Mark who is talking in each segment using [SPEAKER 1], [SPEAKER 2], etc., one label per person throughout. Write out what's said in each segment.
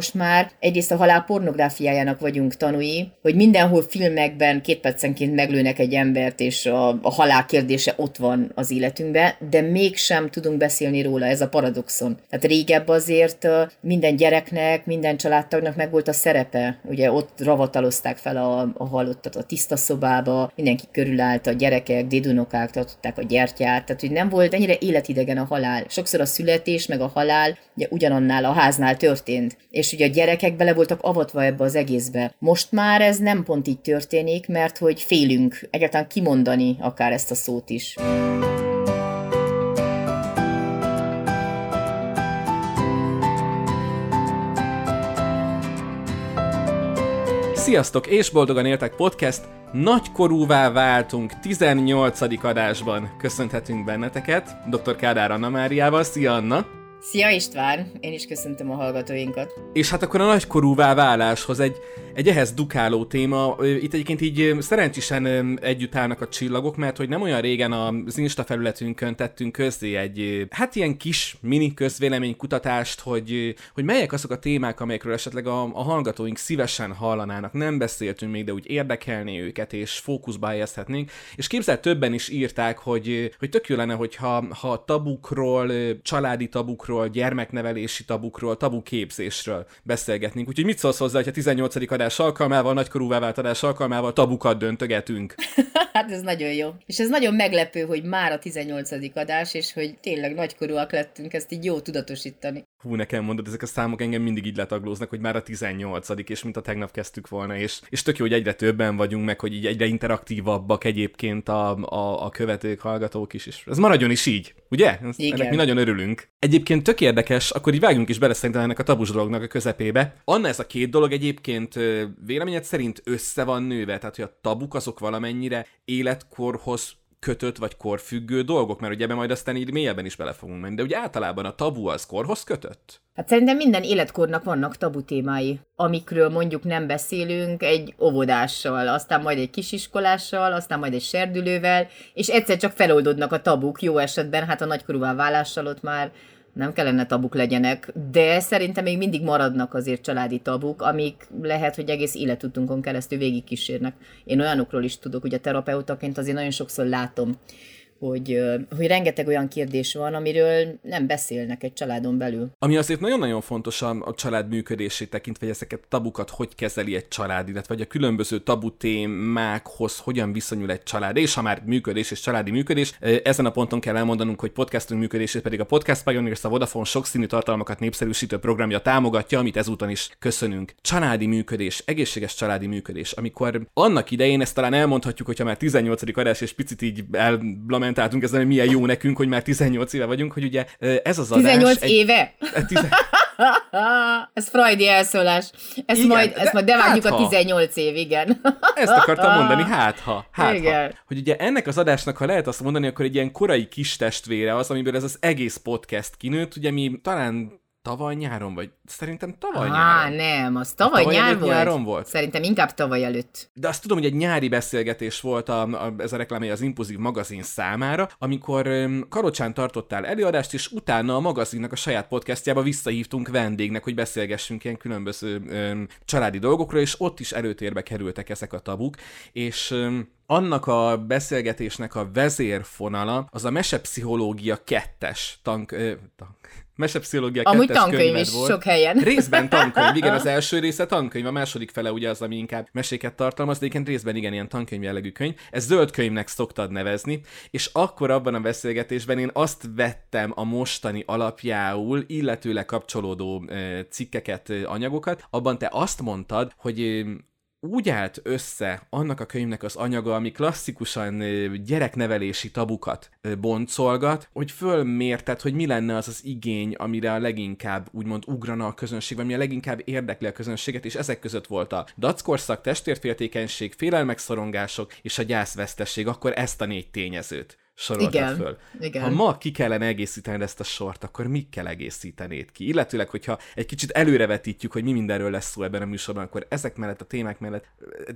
[SPEAKER 1] most már egyrészt a halál pornográfiájának vagyunk tanúi, hogy mindenhol filmekben két percenként meglőnek egy embert, és a, a halál kérdése ott van az életünkben, de mégsem tudunk beszélni róla, ez a paradoxon. Tehát régebb azért minden gyereknek, minden családtagnak meg volt a szerepe, ugye ott ravatalozták fel a, a halottat a tiszta szobába, mindenki körülállt, a gyerekek, dédunokák tartották a gyertyát, tehát hogy nem volt ennyire életidegen a halál. Sokszor a születés meg a halál ugye ugyanannál a háznál történt, és ugye a gyerekek bele voltak avatva ebbe az egészbe. Most már ez nem pont így történik, mert hogy félünk egyáltalán kimondani akár ezt a szót is.
[SPEAKER 2] Sziasztok, és boldogan éltek podcast! Nagykorúvá váltunk 18. adásban. Köszönhetünk benneteket, dr. Kádár Anna Máriával. Szia Anna!
[SPEAKER 1] Szia István! Én is köszöntöm a hallgatóinkat.
[SPEAKER 2] És hát akkor a nagykorúvá váláshoz egy, egy ehhez dukáló téma. Itt egyébként így szerencsésen együtt állnak a csillagok, mert hogy nem olyan régen az Insta felületünkön tettünk közzé egy, hát ilyen kis mini közvéleménykutatást, hogy, hogy melyek azok a témák, amelyekről esetleg a, a hallgatóink szívesen hallanának. Nem beszéltünk még, de úgy érdekelni őket, és fókuszba helyezhetnénk. És képzelt többen is írták, hogy, hogy tök jó lenne, hogyha ha tabukról, családi tabukról, gyermeknevelési tabukról, tabuképzésről beszélgetnénk. Úgyhogy mit szólsz hozzá, hogy a 18. adás alkalmával, nagykorúvá vált adás alkalmával tabukat döntögetünk?
[SPEAKER 1] hát ez nagyon jó. És ez nagyon meglepő, hogy már a 18. adás, és hogy tényleg nagykorúak lettünk, ezt így jó tudatosítani.
[SPEAKER 2] Hú, nekem mondod, ezek a számok engem mindig így letaglóznak, hogy már a 18 és mint a tegnap kezdtük volna, és, és tök jó, hogy egyre többen vagyunk, meg hogy így egyre interaktívabbak egyébként a, a, a követők, hallgatók is, és ez maradjon is így, ugye? Igen. Ennek mi nagyon örülünk. Egyébként tök érdekes, akkor így vágjunk is bele szerintem ennek a tabus dolognak a közepébe. Anna ez a két dolog egyébként véleményed szerint össze van nőve, tehát hogy a tabuk azok valamennyire életkorhoz kötött vagy korfüggő dolgok, mert ugye ebben majd aztán így mélyebben is bele fogunk menni, de ugye általában a tabu az korhoz kötött?
[SPEAKER 1] Hát szerintem minden életkornak vannak tabu témái, amikről mondjuk nem beszélünk egy óvodással, aztán majd egy kisiskolással, aztán majd egy serdülővel, és egyszer csak feloldódnak a tabuk, jó esetben, hát a nagykorúvá válással ott már nem kellene tabuk legyenek, de szerintem még mindig maradnak azért családi tabuk, amik lehet, hogy egész életutunkon keresztül végigkísérnek. Én olyanokról is tudok, a terapeutaként azért nagyon sokszor látom, hogy, hogy rengeteg olyan kérdés van, amiről nem beszélnek egy családon belül.
[SPEAKER 2] Ami azért nagyon-nagyon fontos a, család működését tekintve, hogy ezeket tabukat hogy kezeli egy család, illetve hogy a különböző tabu témákhoz hogyan viszonyul egy család, és ha már működés és családi működés, ezen a ponton kell elmondanunk, hogy podcastunk működését pedig a Podcast Pioneers, a Vodafone sokszínű tartalmakat népszerűsítő programja támogatja, amit ezúton is köszönünk. Családi működés, egészséges családi működés, amikor annak idején ezt talán elmondhatjuk, hogyha már 18. adás és picit így kommentáltunk ezzel, hogy milyen jó nekünk, hogy már 18 éve vagyunk, hogy ugye ez az adás...
[SPEAKER 1] 18 egy... éve? ez freudi elszólás. Ezt igen, majd, ezt majd bevágjuk hát, a 18 év, igen.
[SPEAKER 2] Ezt akartam mondani, hát ha. Hát igen. ha. Hogy ugye ennek az adásnak, ha lehet azt mondani, akkor egy ilyen korai kis testvére az, amiből ez az egész podcast kinőtt, ugye mi talán tavaly nyáron, vagy szerintem tavaly Á, nyáron.
[SPEAKER 1] nem, az tavaly, tavaly nyár volt. nyáron volt. Szerintem inkább tavaly előtt.
[SPEAKER 2] De azt tudom, hogy egy nyári beszélgetés volt a, a, ez a reklámja az Impulzív magazin számára, amikor um, Karocsán tartottál előadást, és utána a magazinnak a saját podcastjába visszahívtunk vendégnek, hogy beszélgessünk ilyen különböző um, családi dolgokról, és ott is előtérbe kerültek ezek a tabuk, és um, annak a beszélgetésnek a vezérfonala az a mesepszichológia kettes tank, ö, tank mesepszichológia
[SPEAKER 1] Amúgy tankönyv is volt. sok helyen.
[SPEAKER 2] Részben tankönyv, igen, az első része tankönyv, a második fele ugye az, ami inkább meséket tartalmaz, de igen, részben igen, ilyen tankönyv jellegű könyv. Ez zöld könyvnek szoktad nevezni, és akkor abban a beszélgetésben én azt vettem a mostani alapjául, illetőleg kapcsolódó cikkeket, anyagokat, abban te azt mondtad, hogy úgy állt össze annak a könyvnek az anyaga, ami klasszikusan gyereknevelési tabukat boncolgat, hogy fölmérted, hogy mi lenne az az igény, amire a leginkább úgymond ugrana a közönség, ami a leginkább érdekli a közönséget, és ezek között volt a dackorszak, testvérféltékenység, félelmek, szorongások és a gyászvesztesség, akkor ezt a négy tényezőt soroltad igen, föl. Igen. Ha ma ki kellene egészíteni ezt a sort, akkor kell egészítenéd ki? Illetőleg, hogyha egy kicsit előrevetítjük, hogy mi mindenről lesz szó ebben a műsorban, akkor ezek mellett a témák mellett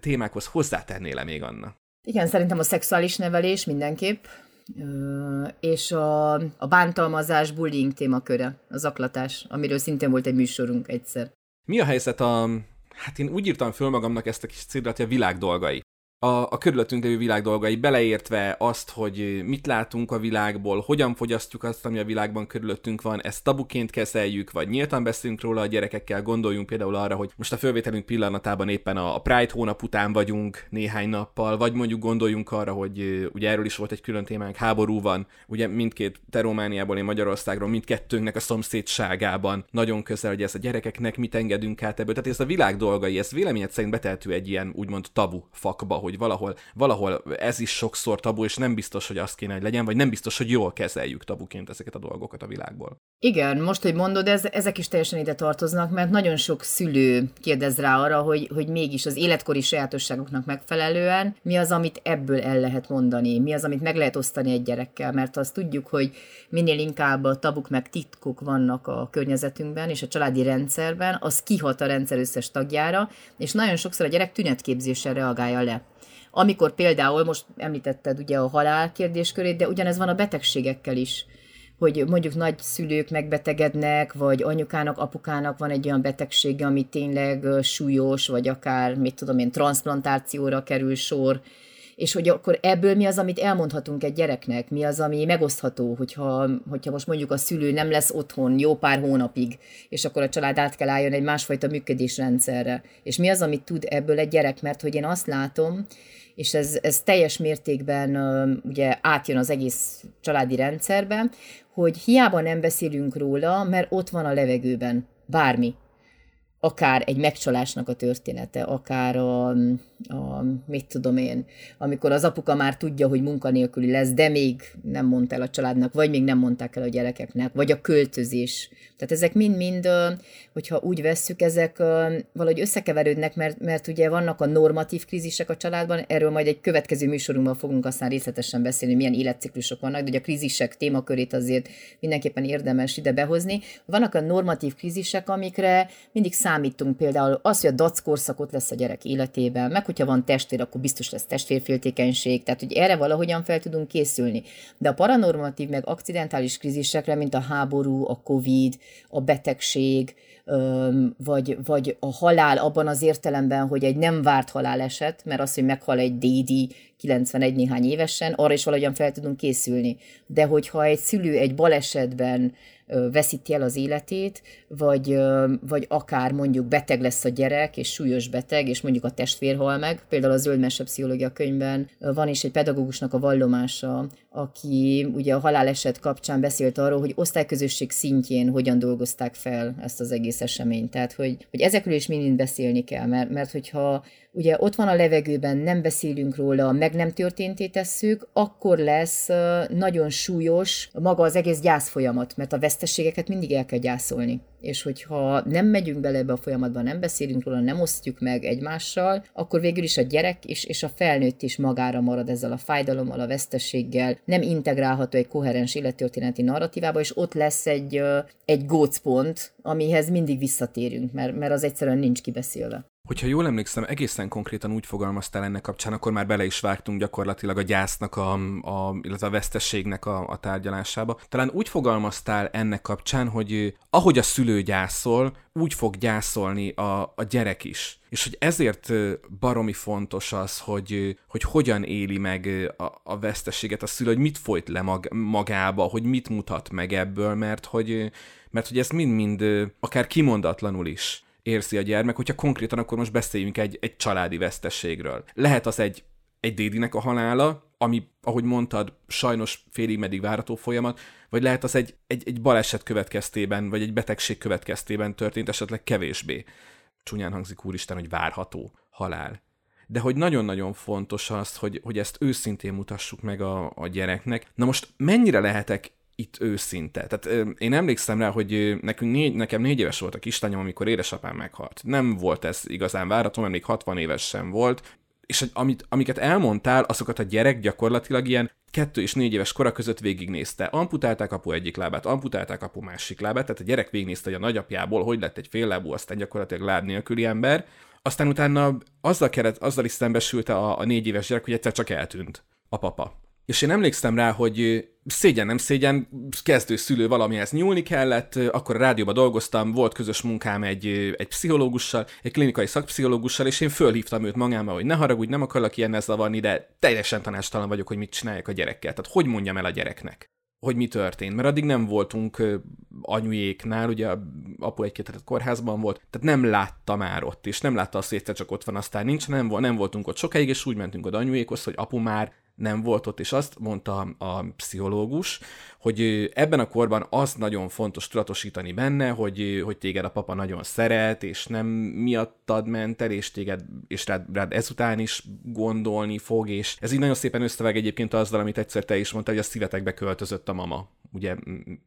[SPEAKER 2] témákhoz hozzátennél még Anna?
[SPEAKER 1] Igen, szerintem a szexuális nevelés mindenképp, és a, a bántalmazás, bullying témaköre, az aklatás, amiről szintén volt egy műsorunk egyszer.
[SPEAKER 2] Mi a helyzet a... Hát én úgy írtam föl magamnak ezt a kis cédrat, hogy a világ dolgai a, a körülöttünk lévő világ dolgai, beleértve azt, hogy mit látunk a világból, hogyan fogyasztjuk azt, ami a világban körülöttünk van, ezt tabuként kezeljük, vagy nyíltan beszélünk róla a gyerekekkel, gondoljunk például arra, hogy most a fölvételünk pillanatában éppen a Pride hónap után vagyunk néhány nappal, vagy mondjuk gondoljunk arra, hogy ugye erről is volt egy külön témánk, háború van, ugye mindkét te Romániából, én Magyarországról, mindkettőnknek a szomszédságában nagyon közel, hogy ez a gyerekeknek mit engedünk át ebből. Tehát ez a világ dolgai, ez véleményed szerint beteltő egy ilyen úgymond tabu fakba, hogy hogy valahol, valahol ez is sokszor tabu, és nem biztos, hogy azt kéne, hogy legyen, vagy nem biztos, hogy jól kezeljük tabuként ezeket a dolgokat a világból.
[SPEAKER 1] Igen, most, hogy mondod, ez, ezek is teljesen ide tartoznak, mert nagyon sok szülő kérdez rá arra, hogy, hogy mégis az életkori sajátosságoknak megfelelően mi az, amit ebből el lehet mondani, mi az, amit meg lehet osztani egy gyerekkel, mert azt tudjuk, hogy minél inkább a tabuk meg titkok vannak a környezetünkben és a családi rendszerben, az kihat a rendszer összes tagjára, és nagyon sokszor a gyerek tünetképzéssel reagálja le amikor például, most említetted ugye a halál kérdéskörét, de ugyanez van a betegségekkel is hogy mondjuk nagy szülők megbetegednek, vagy anyukának, apukának van egy olyan betegsége, ami tényleg súlyos, vagy akár, mit tudom én, transplantációra kerül sor, és hogy akkor ebből mi az, amit elmondhatunk egy gyereknek, mi az, ami megosztható, hogyha, hogyha most mondjuk a szülő nem lesz otthon jó pár hónapig, és akkor a család át kell álljon egy másfajta működésrendszerre. És mi az, amit tud ebből egy gyerek, mert hogy én azt látom, és ez, ez teljes mértékben ugye átjön az egész családi rendszerbe, hogy hiába nem beszélünk róla, mert ott van a levegőben bármi. Akár egy megcsalásnak a története, akár a, a, mit tudom én, amikor az apuka már tudja, hogy munkanélküli lesz, de még nem mondta el a családnak, vagy még nem mondták el a gyerekeknek, vagy a költözés. Tehát ezek mind-mind, hogyha úgy vesszük, ezek valahogy összekeverődnek, mert, mert ugye vannak a normatív krízisek a családban, erről majd egy következő műsorunkban fogunk aztán részletesen beszélni, milyen életciklusok vannak, de ugye a krízisek témakörét azért mindenképpen érdemes ide behozni. Vannak a normatív krízisek, amikre mindig szám számítunk például az, hogy a dac korszakot lesz a gyerek életében, meg hogyha van testvér, akkor biztos lesz testvérféltékenység, tehát hogy erre valahogyan fel tudunk készülni. De a paranormatív meg akcidentális krízisekre, mint a háború, a covid, a betegség, vagy, vagy a halál abban az értelemben, hogy egy nem várt haláleset, mert az, hogy meghal egy dédi 91 néhány évesen, arra is valahogyan fel tudunk készülni. De hogyha egy szülő egy balesetben veszíti el az életét, vagy, vagy akár mondjuk beteg lesz a gyerek, és súlyos beteg, és mondjuk a testvér hal meg. Például a Zöld Mese Pszichológia könyvben van is egy pedagógusnak a vallomása, aki ugye a haláleset kapcsán beszélt arról, hogy osztályközösség szintjén hogyan dolgozták fel ezt az egész eseményt. Tehát, hogy, hogy ezekről is mind beszélni kell, mert, mert hogyha ugye ott van a levegőben, nem beszélünk róla, meg nem történté tesszük, akkor lesz nagyon súlyos maga az egész gyászfolyamat, mert a veszteségeket mindig el kell gyászolni. És hogyha nem megyünk bele ebbe a folyamatba, nem beszélünk róla, nem osztjuk meg egymással, akkor végül is a gyerek is, és a felnőtt is magára marad ezzel a fájdalommal, a vesztességgel, nem integrálható egy koherens élettörténeti narratívába, és ott lesz egy, egy gócpont, amihez mindig visszatérünk, mert, mert az egyszerűen nincs kibeszélve.
[SPEAKER 2] Hogyha jól emlékszem, egészen konkrétan úgy fogalmaztál ennek kapcsán, akkor már bele is vágtunk gyakorlatilag a gyásznak, a, a, illetve a vesztességnek a, a tárgyalásába. Talán úgy fogalmaztál ennek kapcsán, hogy ahogy a szülő gyászol, úgy fog gyászolni a, a gyerek is. És hogy ezért baromi fontos az, hogy, hogy hogyan éli meg a, a veszteséget a szülő, hogy mit folyt le mag, magába, hogy mit mutat meg ebből, mert hogy, mert hogy ez mind-mind akár kimondatlanul is érzi a gyermek, hogyha konkrétan akkor most beszéljünk egy, egy családi vesztességről. Lehet az egy, egy dédinek a halála, ami, ahogy mondtad, sajnos félig meddig várható folyamat, vagy lehet az egy, egy, egy baleset következtében, vagy egy betegség következtében történt, esetleg kevésbé. Csúnyán hangzik úristen, hogy várható halál. De hogy nagyon-nagyon fontos az, hogy, hogy ezt őszintén mutassuk meg a, a gyereknek. Na most mennyire lehetek itt őszinte. Tehát én emlékszem rá, hogy nekünk négy, nekem négy éves volt a kislányom, amikor édesapám meghalt. Nem volt ez igazán várató, mert még 60 éves sem volt, és amit, amiket elmondtál, azokat a gyerek gyakorlatilag ilyen kettő és négy éves kora között végignézte. Amputálták apu egyik lábát, amputálták apu másik lábát, tehát a gyerek végignézte, hogy a nagyapjából hogy lett egy fél lábú, aztán gyakorlatilag láb nélküli ember. Aztán utána azzal, keret, azzal is szembesülte a, a négy éves gyerek, hogy egyszer csak eltűnt a papa. És én emlékszem rá, hogy szégyen nem szégyen, kezdő szülő valamihez nyúlni kellett, akkor a rádióban dolgoztam, volt közös munkám egy, egy pszichológussal, egy klinikai szakpszichológussal, és én fölhívtam őt magámba, hogy ne haragudj, nem akarlak ilyennel zavarni, de teljesen tanástalan vagyok, hogy mit csináljak a gyerekkel. Tehát hogy mondjam el a gyereknek? hogy mi történt, mert addig nem voltunk anyujéknál, ugye apu egy-két kórházban volt, tehát nem látta már ott, és nem látta azt, hogy csak ott van, aztán nincs, nem, nem voltunk ott sokáig, és úgy mentünk oda anyujékhoz, hogy apu már nem volt ott, és azt mondta a pszichológus, hogy ebben a korban az nagyon fontos tudatosítani benne, hogy, hogy téged a papa nagyon szeret, és nem miattad ment el, és téged, és rád, rád ezután is gondolni fog, és ez így nagyon szépen összevág egyébként azzal, amit egyszer te is mondtál, hogy a szívetekbe költözött a mama. Ugye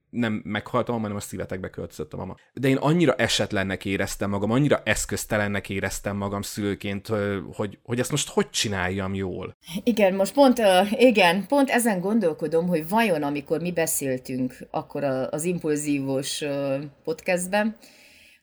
[SPEAKER 2] nem meghalt a mama, hanem a szívetekbe költözött a mama. De én annyira esetlennek éreztem magam, annyira eszköztelennek éreztem magam szülőként, hogy, hogy ezt most hogy csináljam jól.
[SPEAKER 1] Igen, most pont, igen, pont ezen gondolkodom, hogy vajon amikor mi beszéltünk akkor az impulzívos podcastben,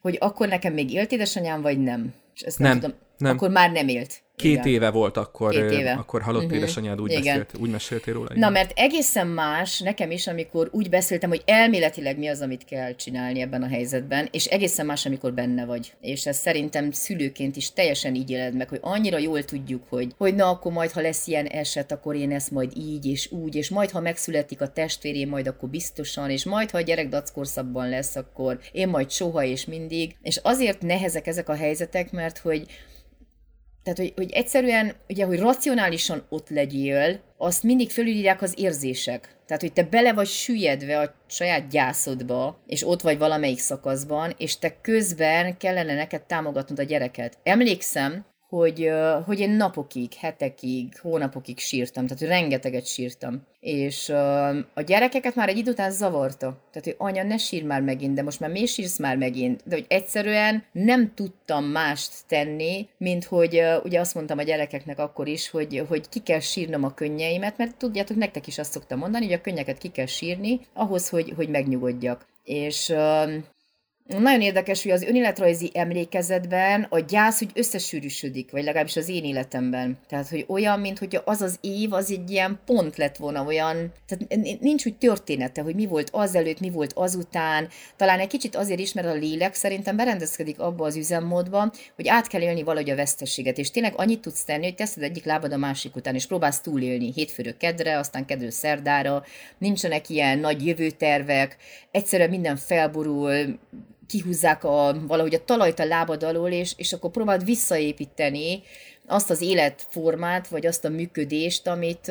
[SPEAKER 1] hogy akkor nekem még élt édesanyám, vagy nem? És ezt nem, nem tudom. Nem. Akkor már nem élt.
[SPEAKER 2] Két Igen. éve volt akkor, Két éve. akkor halott uh-huh. édesanyád, úgy, Igen. beszélt, úgy meséltél róla.
[SPEAKER 1] Na, mert egészen más nekem is, amikor úgy beszéltem, hogy elméletileg mi az, amit kell csinálni ebben a helyzetben, és egészen más, amikor benne vagy. És ez szerintem szülőként is teljesen így éled meg, hogy annyira jól tudjuk, hogy, hogy na, akkor majd, ha lesz ilyen eset, akkor én ezt majd így és úgy, és majd, ha megszületik a testvérém, majd akkor biztosan, és majd, ha a gyerek dackorszabban lesz, akkor én majd soha és mindig. És azért nehezek ezek a helyzetek, mert hogy tehát, hogy, hogy egyszerűen, ugye, hogy racionálisan ott legyél, azt mindig fölülírják az érzések. Tehát, hogy te bele vagy süllyedve a saját gyászodba, és ott vagy valamelyik szakaszban, és te közben kellene neked támogatnod a gyereket. Emlékszem, hogy, hogy én napokig, hetekig, hónapokig sírtam, tehát rengeteget sírtam. És a gyerekeket már egy idő után zavarta. Tehát, hogy anya, ne sír már megint, de most már miért sírsz már megint? De hogy egyszerűen nem tudtam mást tenni, mint hogy ugye azt mondtam a gyerekeknek akkor is, hogy, hogy ki kell sírnom a könnyeimet, mert tudjátok, nektek is azt szoktam mondani, hogy a könnyeket ki kell sírni, ahhoz, hogy, hogy megnyugodjak. És nagyon érdekes, hogy az önéletrajzi emlékezetben a gyász úgy összesűrűsödik, vagy legalábbis az én életemben. Tehát, hogy olyan, mint hogy az az év, az egy ilyen pont lett volna, olyan, tehát nincs úgy története, hogy mi volt azelőtt, mi volt azután. Talán egy kicsit azért is, mert a lélek szerintem berendezkedik abba az üzemmódba, hogy át kell élni valahogy a veszteséget, és tényleg annyit tudsz tenni, hogy teszed egyik lábad a másik után, és próbálsz túlélni hétfőről kedre, aztán kedről szerdára, nincsenek ilyen nagy jövőtervek, egyszerűen minden felborul, kihúzzák a, valahogy a talajt a lábad alól, és, és akkor próbáld visszaépíteni azt az életformát, vagy azt a működést, amit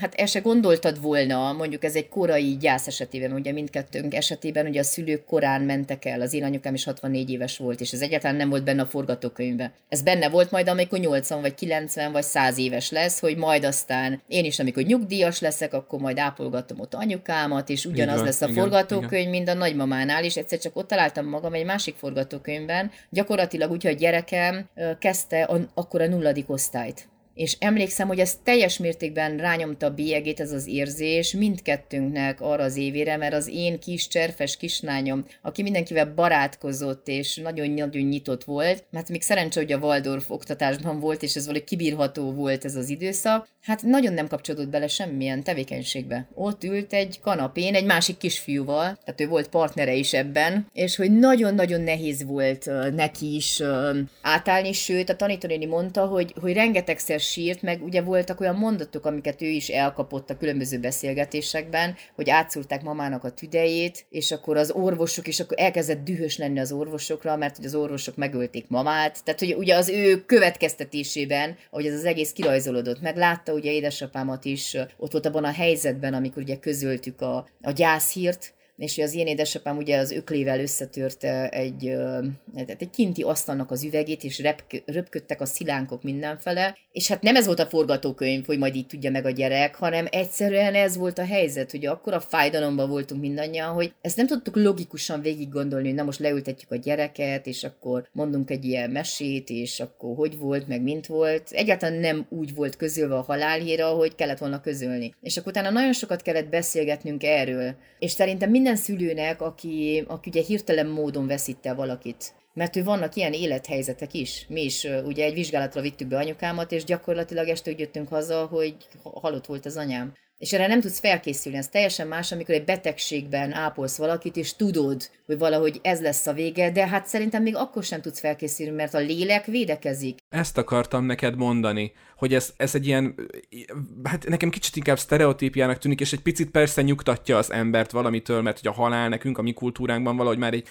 [SPEAKER 1] hát el se gondoltad volna, mondjuk ez egy korai gyász esetében, ugye mindkettőnk esetében, ugye a szülők korán mentek el, az én anyukám is 64 éves volt, és ez egyáltalán nem volt benne a forgatókönyvben. Ez benne volt majd, amikor 80 vagy 90 vagy 100 éves lesz, hogy majd aztán én is, amikor nyugdíjas leszek, akkor majd ápolgatom ott anyukámat, és ugyanaz lesz a igen, forgatókönyv, igen. mint a nagymamánál, és egyszer csak ott találtam magam egy másik forgatókönyvben, gyakorlatilag úgy, hogy a gyerekem kezdte a, akkor a nulla nulladik osztályt. És emlékszem, hogy ez teljes mértékben rányomta a bélyegét ez az érzés mindkettőnknek arra az évére, mert az én kis cserfes kislányom, aki mindenkivel barátkozott és nagyon-nagyon nyitott volt, mert még szerencsé, hogy a Waldorf oktatásban volt, és ez valahogy kibírható volt ez az időszak, hát nagyon nem kapcsolódott bele semmilyen tevékenységbe. Ott ült egy kanapén egy másik kisfiúval, tehát ő volt partnere is ebben, és hogy nagyon-nagyon nehéz volt neki is átállni, sőt a tanítónéni mondta, hogy, hogy rengetegszer sírt, meg ugye voltak olyan mondatok, amiket ő is elkapott a különböző beszélgetésekben, hogy átszúrták mamának a tüdejét, és akkor az orvosok, és akkor elkezdett dühös lenni az orvosokra, mert hogy az orvosok megölték mamát. Tehát, hogy ugye az ő következtetésében, ahogy ez az egész kirajzolódott, meg látta ugye édesapámat is ott volt abban a helyzetben, amikor ugye közöltük a, a gyászhírt, és az én édesapám ugye az öklével összetörte egy, egy kinti asztalnak az üvegét, és röpködtek a szilánkok mindenfele, és hát nem ez volt a forgatókönyv, hogy majd így tudja meg a gyerek, hanem egyszerűen ez volt a helyzet, hogy akkor a fájdalomban voltunk mindannyian, hogy ezt nem tudtuk logikusan végig gondolni, hogy na most leültetjük a gyereket, és akkor mondunk egy ilyen mesét, és akkor hogy volt, meg mint volt. Egyáltalán nem úgy volt közölve a halálhíra, hogy kellett volna közölni. És akkor utána nagyon sokat kellett beszélgetnünk erről. És szerintem minden szülőnek, aki, aki ugye hirtelen módon veszítte valakit, mert ő vannak ilyen élethelyzetek is. Mi is ugye egy vizsgálatra vittük be anyukámat, és gyakorlatilag este úgy jöttünk haza, hogy halott volt az anyám. És erre nem tudsz felkészülni, ez teljesen más, amikor egy betegségben ápolsz valakit, és tudod, hogy valahogy ez lesz a vége, de hát szerintem még akkor sem tudsz felkészülni, mert a lélek védekezik.
[SPEAKER 2] Ezt akartam neked mondani, hogy ez, ez egy ilyen, hát nekem kicsit inkább sztereotípiának tűnik, és egy picit persze nyugtatja az embert valamitől, mert hogy a halál nekünk, a mi kultúránkban valahogy már egy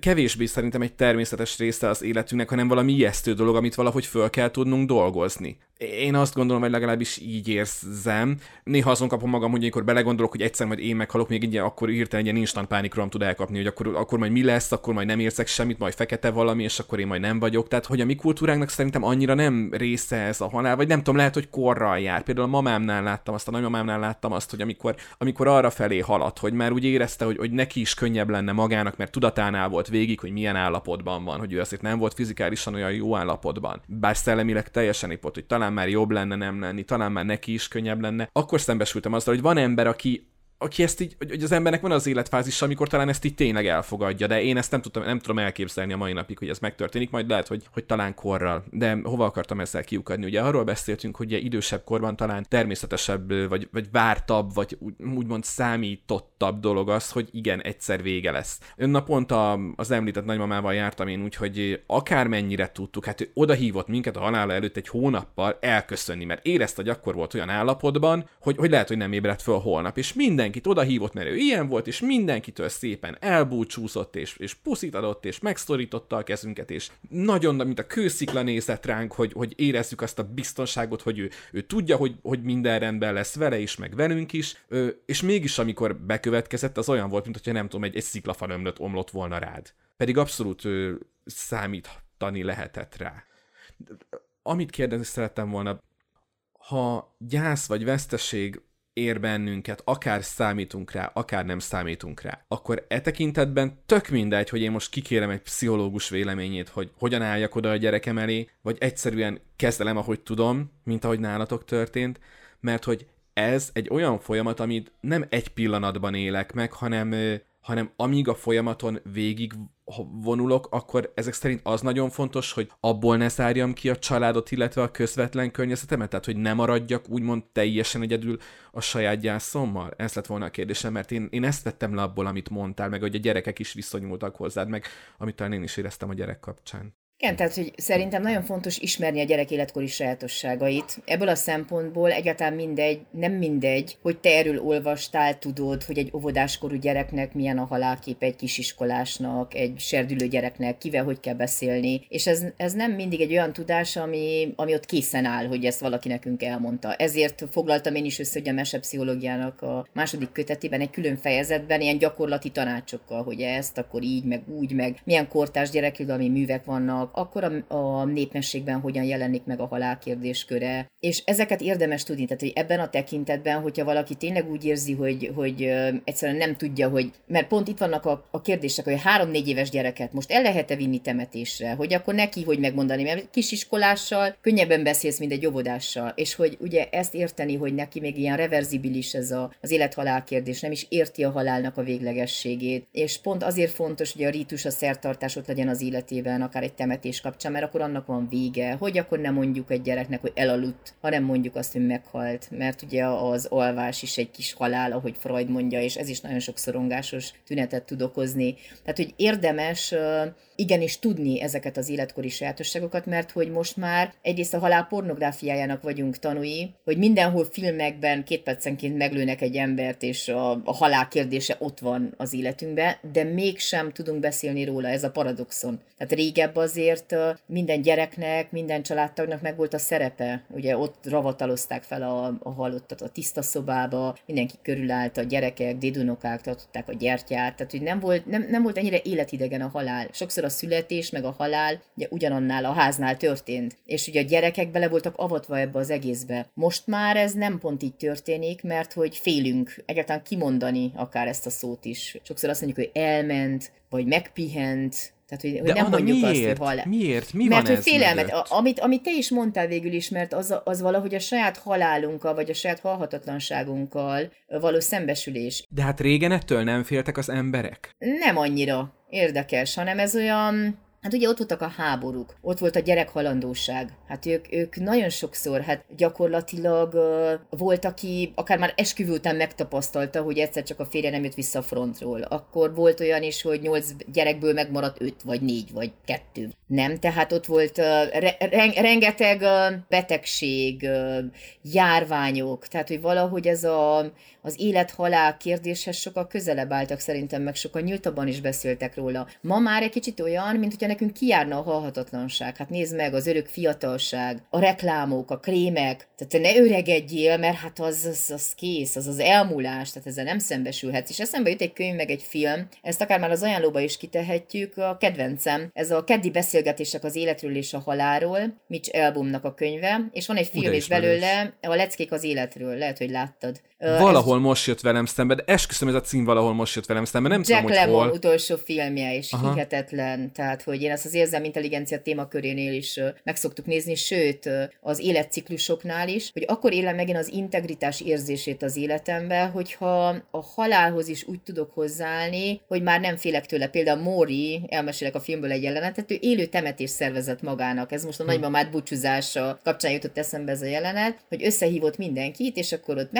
[SPEAKER 2] kevésbé szerintem egy természetes része az életünknek, hanem valami ijesztő dolog, amit valahogy föl kell tudnunk dolgozni. Én azt gondolom, hogy legalábbis így érzem. Néha azon kapom magam, hogy amikor belegondolok, hogy egyszer majd én meghalok, még így akkor hirtelen egy ilyen instant pánikrom tud elkapni, hogy akkor, akkor majd mi lesz, akkor majd nem érzek semmit, majd fekete valami, és akkor én majd nem vagyok. Tehát, hogy a mi kultúránknak szerintem annyira nem része ez a halál, vagy nem tudom, lehet, hogy korral jár. Például a mamámnál láttam azt, a nagymamámnál láttam azt, hogy amikor, amikor arra felé haladt, hogy már úgy érezte, hogy, hogy neki is könnyebb lenne magának, mert tudatánál volt végig, hogy milyen állapotban van, hogy ő azért nem volt fizikálisan olyan jó állapotban. Bár szellemileg teljesen ipott, hogy talán már jobb lenne nem lenni, talán már neki is könnyebb lenne. Akkor szembesültem azzal, hogy van ember, aki aki ezt így, hogy az embernek van az életfázis, amikor talán ezt így tényleg elfogadja, de én ezt nem, tudtam, nem tudom elképzelni a mai napig, hogy ez megtörténik, majd lehet, hogy, hogy talán korral. De hova akartam ezzel kiukadni? Ugye arról beszéltünk, hogy ugye idősebb korban talán természetesebb, vagy, vagy vártabb, vagy úgy, úgymond számítottabb dolog az, hogy igen, egyszer vége lesz. Ön naponta az említett nagymamával jártam én úgy, hogy akármennyire tudtuk, hát ő oda hívott minket a halála előtt egy hónappal elköszönni, mert érezte, hogy akkor volt olyan állapotban, hogy, hogy lehet, hogy nem ébredt föl holnap, és minden mindenkit odahívott, mert ő ilyen volt, és mindenkitől szépen elbúcsúzott, és, és puszit adott, és megszorította a kezünket, és nagyon, mint a kőszikla nézett ránk, hogy, hogy érezzük azt a biztonságot, hogy ő, ő tudja, hogy, hogy minden rendben lesz vele is, meg velünk is, ö, és mégis amikor bekövetkezett, az olyan volt, mint hogyha nem tudom, egy, egy sziklafal ömlött, omlott volna rád. Pedig abszolút ö, számítani lehetett rá. Amit kérdezni szerettem volna, ha gyász vagy veszteség ér bennünket, akár számítunk rá, akár nem számítunk rá, akkor e tekintetben tök mindegy, hogy én most kikérem egy pszichológus véleményét, hogy hogyan álljak oda a gyerekem elé, vagy egyszerűen kezdelem, ahogy tudom, mint ahogy nálatok történt, mert hogy ez egy olyan folyamat, amit nem egy pillanatban élek meg, hanem hanem amíg a folyamaton végig vonulok, akkor ezek szerint az nagyon fontos, hogy abból ne szárjam ki a családot, illetve a közvetlen környezetemet, tehát hogy ne maradjak úgymond teljesen egyedül a saját gyászommal? Ez lett volna a kérdésem, mert én, én ezt vettem le abból, amit mondtál, meg hogy a gyerekek is viszonyultak hozzád, meg amit talán én is éreztem a gyerek kapcsán.
[SPEAKER 1] Igen, tehát hogy szerintem nagyon fontos ismerni a gyerek életkori sajátosságait. Ebből a szempontból egyáltalán mindegy, nem mindegy, hogy te erről olvastál, tudod, hogy egy óvodáskorú gyereknek milyen a halálkép egy kisiskolásnak, egy serdülő gyereknek, kivel hogy kell beszélni. És ez, ez nem mindig egy olyan tudás, ami, ami ott készen áll, hogy ezt valaki nekünk elmondta. Ezért foglaltam én is össze, hogy a mesepszichológiának a második kötetében egy külön fejezetben ilyen gyakorlati tanácsokkal, hogy ezt akkor így, meg úgy, meg milyen kortás gyerekirodalmi művek vannak, akkor a, a népmességben hogyan jelenik meg a halál kérdésköre, és ezeket érdemes tudni, tehát hogy ebben a tekintetben, hogyha valaki tényleg úgy érzi, hogy, hogy egyszerűen nem tudja, hogy, mert pont itt vannak a, a kérdések, hogy három-négy éves gyereket most el lehet-e vinni temetésre, hogy akkor neki hogy megmondani, mert kisiskolással könnyebben beszélsz, mint egy óvodással, és hogy ugye ezt érteni, hogy neki még ilyen reverzibilis ez a, az élet-halál kérdés, nem is érti a halálnak a véglegességét, és pont azért fontos, hogy a rítus, a szertartás ott legyen az életében, akár egy temetés nevetés kapcsán, mert akkor annak van vége, hogy akkor nem mondjuk egy gyereknek, hogy elaludt, hanem mondjuk azt, hogy meghalt, mert ugye az alvás is egy kis halál, ahogy Freud mondja, és ez is nagyon sok szorongásos tünetet tud okozni. Tehát, hogy érdemes igenis tudni ezeket az életkori sajátosságokat, mert hogy most már egyrészt a halál pornográfiájának vagyunk tanúi, hogy mindenhol filmekben két percenként meglőnek egy embert, és a, a halál kérdése ott van az életünkben, de mégsem tudunk beszélni róla, ez a paradoxon. Tehát régebb azért minden gyereknek, minden családtagnak meg volt a szerepe, ugye ott ravatalozták fel a, a halottat a tiszta szobába, mindenki körülállt, a gyerekek, dédunokák tartották a gyertyát, tehát hogy nem volt, nem, nem volt ennyire életidegen a halál. Sokszor a születés meg a halál ugye ugyanannál a háznál történt. És ugye a gyerekek bele voltak avatva ebbe az egészbe. Most már ez nem pont így történik, mert hogy félünk egyáltalán kimondani akár ezt a szót is. Sokszor azt mondjuk, hogy elment, vagy megpihent, tehát, hogy, hogy nem mondjuk
[SPEAKER 2] miért?
[SPEAKER 1] azt, hogy halál.
[SPEAKER 2] Miért? Mi
[SPEAKER 1] mert
[SPEAKER 2] van
[SPEAKER 1] hogy félelmet, amit, amit te is mondtál végül is, mert az, az valahogy a saját halálunkkal, vagy a saját halhatatlanságunkkal való szembesülés.
[SPEAKER 2] De hát régen ettől nem féltek az emberek?
[SPEAKER 1] Nem annyira érdekes, hanem ez olyan, Hát ugye ott voltak a háborúk, ott volt a gyerekhalandóság. Hát ők, ők nagyon sokszor, hát gyakorlatilag uh, volt, aki akár már esküvő után megtapasztalta, hogy egyszer csak a férje nem jött vissza a frontról. Akkor volt olyan is, hogy nyolc gyerekből megmaradt öt, vagy négy, vagy kettő. Nem, tehát ott volt uh, re- re- rengeteg uh, betegség, uh, járványok, tehát hogy valahogy ez a, az élet-halál kérdéshez sokkal közelebb álltak szerintem, meg sokkal nyíltabban is beszéltek róla. Ma már egy kicsit olyan, mint hogyha nekünk kiárna a halhatatlanság. Hát nézd meg, az örök fiatalság, a reklámok, a krémek, tehát te ne öregedjél, mert hát az, az, az kész, az az elmúlás, tehát ezzel nem szembesülhetsz. És eszembe jut egy könyv, meg egy film, ezt akár már az ajánlóba is kitehetjük, a kedvencem, ez a keddi beszélgetések az életről és a halálról, Mitch Albumnak a könyve, és van egy film is belőle, a Leckék az életről, lehet, hogy láttad.
[SPEAKER 2] Valahol ez... most jött velem szembe, de esküszöm, ez a cím valahol most jött velem szembe, nem
[SPEAKER 1] Jack
[SPEAKER 2] tudom, hogy
[SPEAKER 1] Lemmon
[SPEAKER 2] hol.
[SPEAKER 1] utolsó filmje is Aha. hihetetlen, tehát hogy én ezt az érzelmi intelligencia témakörénél is meg szoktuk nézni, sőt az életciklusoknál is, hogy akkor élem megint az integritás érzését az életembe, hogyha a halálhoz is úgy tudok hozzáállni, hogy már nem félek tőle. Például Mori, elmesélek a filmből egy jelenetet, ő élő temetés szervezett magának. Ez most a hm. nagymamát búcsúzása kapcsán jutott eszembe ez a jelenet, hogy összehívott mindenkit, és akkor ott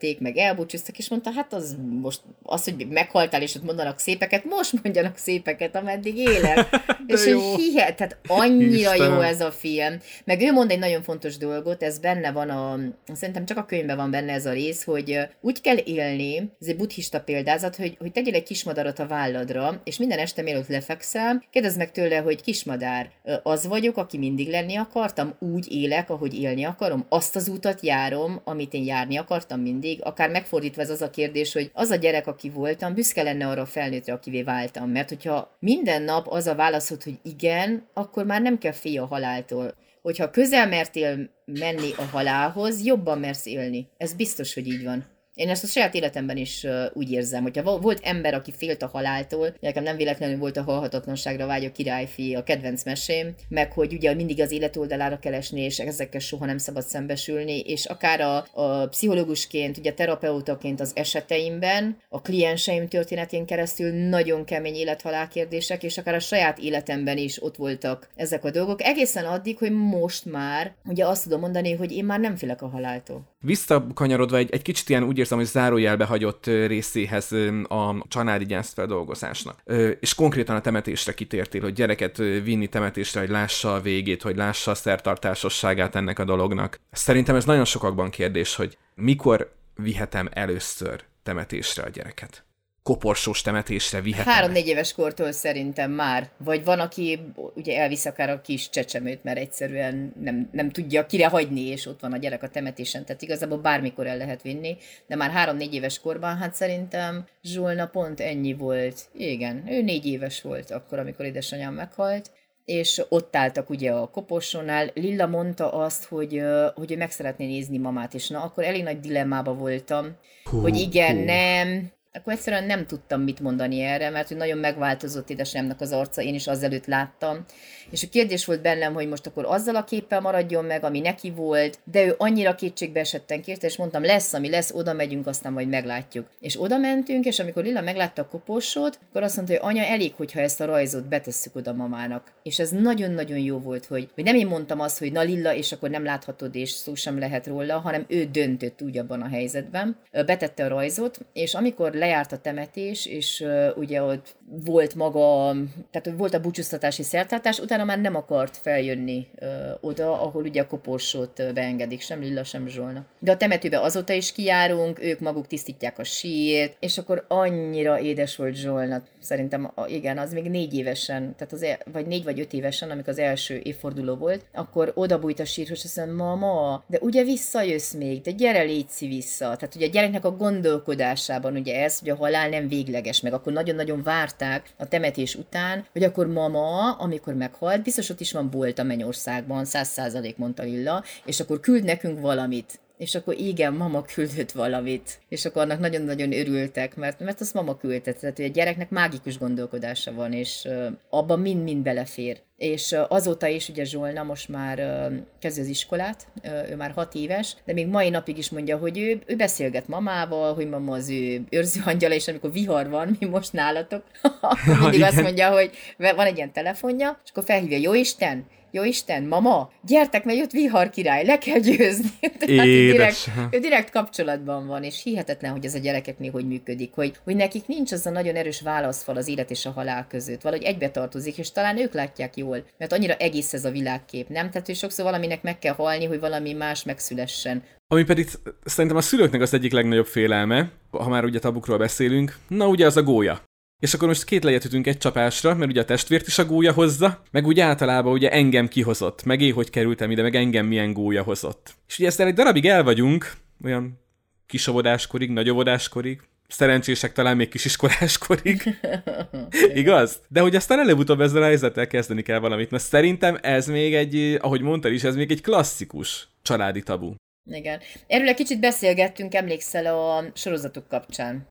[SPEAKER 1] megköszönték, meg elbúcsúztak, és mondta, hát az most az, hogy meghaltál, és ott mondanak szépeket, most mondjanak szépeket, ameddig élek. és jó. hogy hihet, tehát annyira Istenem. jó ez a film. Meg ő mond egy nagyon fontos dolgot, ez benne van a, szerintem csak a könyvben van benne ez a rész, hogy úgy kell élni, ez egy buddhista példázat, hogy, hogy tegyél egy kismadarat a válladra, és minden este mielőtt lefekszel, kérdezd meg tőle, hogy kismadár, az vagyok, aki mindig lenni akartam, úgy élek, ahogy élni akarom, azt az utat járom, amit én járni akartam mindig, akár megfordítva ez az a kérdés, hogy az a gyerek, aki voltam, büszke lenne arra a felnőttre, akivé váltam. Mert hogyha minden nap az a válaszod, hogy igen, akkor már nem kell félj a haláltól. Hogyha közel mertél menni a halálhoz, jobban mersz élni. Ez biztos, hogy így van. Én ezt a saját életemben is úgy érzem, hogyha volt ember, aki félt a haláltól, nekem nem véletlenül volt a halhatatlanságra vágyó királyfi a kedvenc mesém, meg hogy ugye mindig az élet oldalára kell esni, és ezekkel soha nem szabad szembesülni, és akár a, a pszichológusként, ugye terapeutaként az eseteimben, a klienseim történetén keresztül nagyon kemény élethalál kérdések, és akár a saját életemben is ott voltak ezek a dolgok, egészen addig, hogy most már ugye azt tudom mondani, hogy én már nem félek a haláltól.
[SPEAKER 2] Visszakanyarodva egy, egy kicsit ilyen úgy érzem, hogy zárójelbe hagyott részéhez a családi gyászfeldolgozásnak. És konkrétan a temetésre kitértél, hogy gyereket vinni temetésre, hogy lássa a végét, hogy lássa a szertartásosságát ennek a dolognak. Szerintem ez nagyon sokakban kérdés, hogy mikor vihetem először temetésre a gyereket koporsós temetésre vihetem.
[SPEAKER 1] Három-négy éves kortól szerintem már. Vagy van, aki ugye elvisz akár a kis csecsemőt, mert egyszerűen nem, nem tudja kire hagyni, és ott van a gyerek a temetésen. Tehát igazából bármikor el lehet vinni. De már három-négy éves korban, hát szerintem Zsulna pont ennyi volt. Igen, ő négy éves volt akkor, amikor édesanyám meghalt és ott álltak ugye a koporsónál. Lilla mondta azt, hogy, hogy ő meg szeretné nézni mamát, és na, akkor elég nagy dilemmába voltam, hú, hogy igen, hú. nem, akkor egyszerűen nem tudtam mit mondani erre, mert hogy nagyon megváltozott édesanyámnak az arca, én is azelőtt láttam. És a kérdés volt bennem, hogy most akkor azzal a képpel maradjon meg, ami neki volt, de ő annyira kétségbe esetten kérte, és mondtam, lesz, ami lesz, oda megyünk, aztán majd meglátjuk. És oda mentünk, és amikor Lilla meglátta a koporsót, akkor azt mondta, hogy anya, elég, hogyha ezt a rajzot betesszük oda mamának. És ez nagyon-nagyon jó volt, hogy, hogy nem én mondtam azt, hogy na Lilla, és akkor nem láthatod, és szó sem lehet róla, hanem ő döntött úgy abban a helyzetben. Betette a rajzot, és amikor lejárt a temetés, és ugye ott volt maga, tehát volt a búcsúztatási szertartás, utána már nem akart feljönni uh, oda, ahol ugye a koporsót beengedik, sem Lilla, sem Zsolna. De a temetőbe azóta is kijárunk, ők maguk tisztítják a sírt, és akkor annyira édes volt Zsolna. Szerintem, igen, az még négy évesen, tehát az, el, vagy négy vagy öt évesen, amikor az első évforduló volt, akkor oda bújt a sírhoz, azt mondja, mama, de ugye visszajössz még, de gyere létszi vissza. Tehát ugye a gyereknek a gondolkodásában ugye ez, hogy a halál nem végleges, meg akkor nagyon-nagyon várták a temetés után, hogy akkor mama, amikor meghalt, biztos ott is van bolt a mennyországban, száz százalék mondta Lilla, és akkor küld nekünk valamit. És akkor igen, mama küldött valamit, és akkor annak nagyon-nagyon örültek, mert, mert azt mama küldte, tehát hogy a gyereknek mágikus gondolkodása van, és uh, abban mind-mind belefér. És azóta is ugye Zsolna most már kezdi az iskolát, ő már hat éves, de még mai napig is mondja, hogy ő, ő beszélget mamával, hogy mama az ő őrzőangyala, és amikor vihar van, mi most nálatok, mindig azt mondja, hogy van egy ilyen telefonja, és akkor felhívja, jó Isten, jó Isten, mama, gyertek, mert jött vihar király, le kell győzni. Tehát ő direkt, ő direkt kapcsolatban van, és hihetetlen, hogy ez a gyerekeknél hogy működik, hogy, hogy nekik nincs az a nagyon erős válaszfal az élet és a halál között, valahogy egybe tartozik, és talán ők látják jól, mert annyira egész ez a világkép, nem? Tehát, hogy sokszor valaminek meg kell halni, hogy valami más megszülessen.
[SPEAKER 2] Ami pedig szerintem a szülőknek az egyik legnagyobb félelme, ha már ugye tabukról beszélünk, na ugye az a gólya. És akkor most két lejet ütünk egy csapásra, mert ugye a testvért is a gólya hozza, meg úgy általában ugye engem kihozott, meg én hogy kerültem ide, meg engem milyen gólya hozott. És ugye ezzel egy darabig el vagyunk, olyan kisovodáskorig, nagyovodáskorig, szerencsések talán még kisiskoláskorig. Igaz? De hogy aztán előbb-utóbb ezzel a helyzettel kezdeni kell valamit. Mert szerintem ez még egy, ahogy mondtad is, ez még egy klasszikus családi tabu.
[SPEAKER 1] Igen. Erről egy kicsit beszélgettünk, emlékszel a sorozatok kapcsán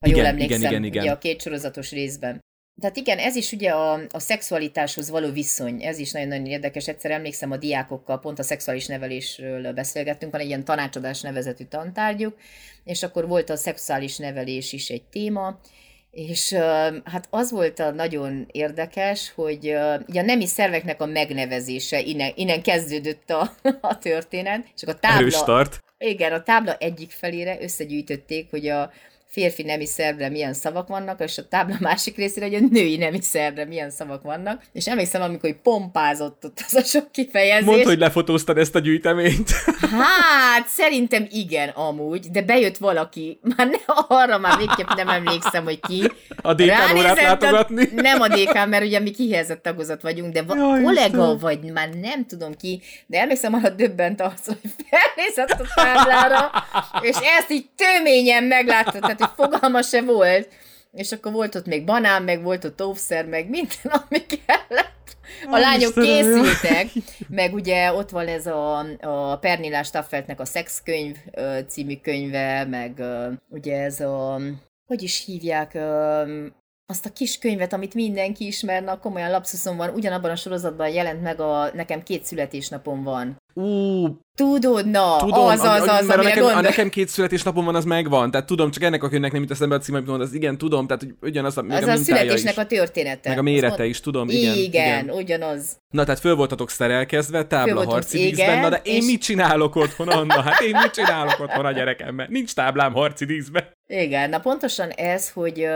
[SPEAKER 1] ha igen, jól emlékszem, igen, igen, igen. ugye a két sorozatos részben. Tehát igen, ez is ugye a, a szexualitáshoz való viszony, ez is nagyon-nagyon érdekes. Egyszer emlékszem a diákokkal, pont a szexuális nevelésről beszélgettünk, van egy ilyen tanácsadás nevezetű tantárgyuk, és akkor volt a szexuális nevelés is egy téma, és hát az volt a nagyon érdekes, hogy ugye a nemi szerveknek a megnevezése, innen, innen kezdődött a, a történet, és akkor a tábla...
[SPEAKER 2] Erős start.
[SPEAKER 1] Igen, a tábla egyik felére összegyűjtötték, hogy a, férfi nemi szervre milyen szavak vannak, és a tábla másik részére, hogy a női nemi szervre milyen szavak vannak. És emlékszem, amikor pompázott ott az a sok kifejezés.
[SPEAKER 2] Mondd, hogy lefotóztad ezt a gyűjteményt.
[SPEAKER 1] Hát, szerintem igen, amúgy, de bejött valaki, már ne, arra már végképp nem emlékszem, hogy ki.
[SPEAKER 2] A dk órát látogatni?
[SPEAKER 1] A, nem a DK, mert ugye mi kihelyezett tagozat vagyunk, de va- Jaj, kollega, Isten. vagy már nem tudom ki, de emlékszem arra döbbent az, hogy felnézett a táblára, és ezt így töményen meglátta, tehát hogy fogalma se volt. És akkor volt ott még banán, meg volt ott óvszer, meg minden, ami kellett. A lányok készültek, meg ugye ott van ez a, a Pernillás Staffeltnek a Szexkönyv című könyve, meg ugye ez a, hogy is hívják, azt a kis könyvet, amit mindenki ismer, na komolyan lapszuszom van, ugyanabban a sorozatban jelent meg a nekem két születésnapom van.
[SPEAKER 2] Ú,
[SPEAKER 1] Tudod, na, tudom, az, az, az, az,
[SPEAKER 2] mert a nekem, a nekem két születésnapom van, az megvan, tehát tudom, csak ennek a könyvnek nem jut eszembe a címe, amit az igen, tudom, tehát hogy ugyanaz a,
[SPEAKER 1] az a, a születésnek is. a története.
[SPEAKER 2] Meg a mérete mond... is, tudom, igen,
[SPEAKER 1] igen. Igen, ugyanaz.
[SPEAKER 2] Na, tehát föl voltatok szerelkezve, tábla harci díszben, na de én és... mit csinálok otthon, Anna? Hát én mit csinálok otthon a gyerekemmel? Nincs táblám harci díszben.
[SPEAKER 1] Igen, na pontosan ez, hogy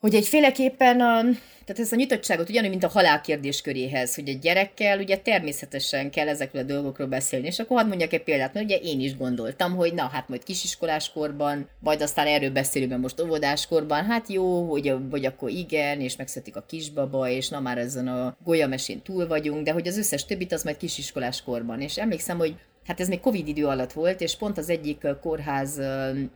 [SPEAKER 1] hogy egyféleképpen a, tehát ez a nyitottságot ugyanúgy, mint a halál kérdésköréhez, hogy egy gyerekkel ugye természetesen kell ezekről a dolgokról beszélni, és akkor hadd mondjak egy példát, mert ugye én is gondoltam, hogy na, hát majd kisiskoláskorban, majd aztán erről beszélünk most óvodáskorban, hát jó, hogy, hogy akkor igen, és megszületik a kisbaba, és na már ezen a golyamesén túl vagyunk, de hogy az összes többit az majd kisiskoláskorban. És emlékszem, hogy hát ez még Covid idő alatt volt, és pont az egyik kórház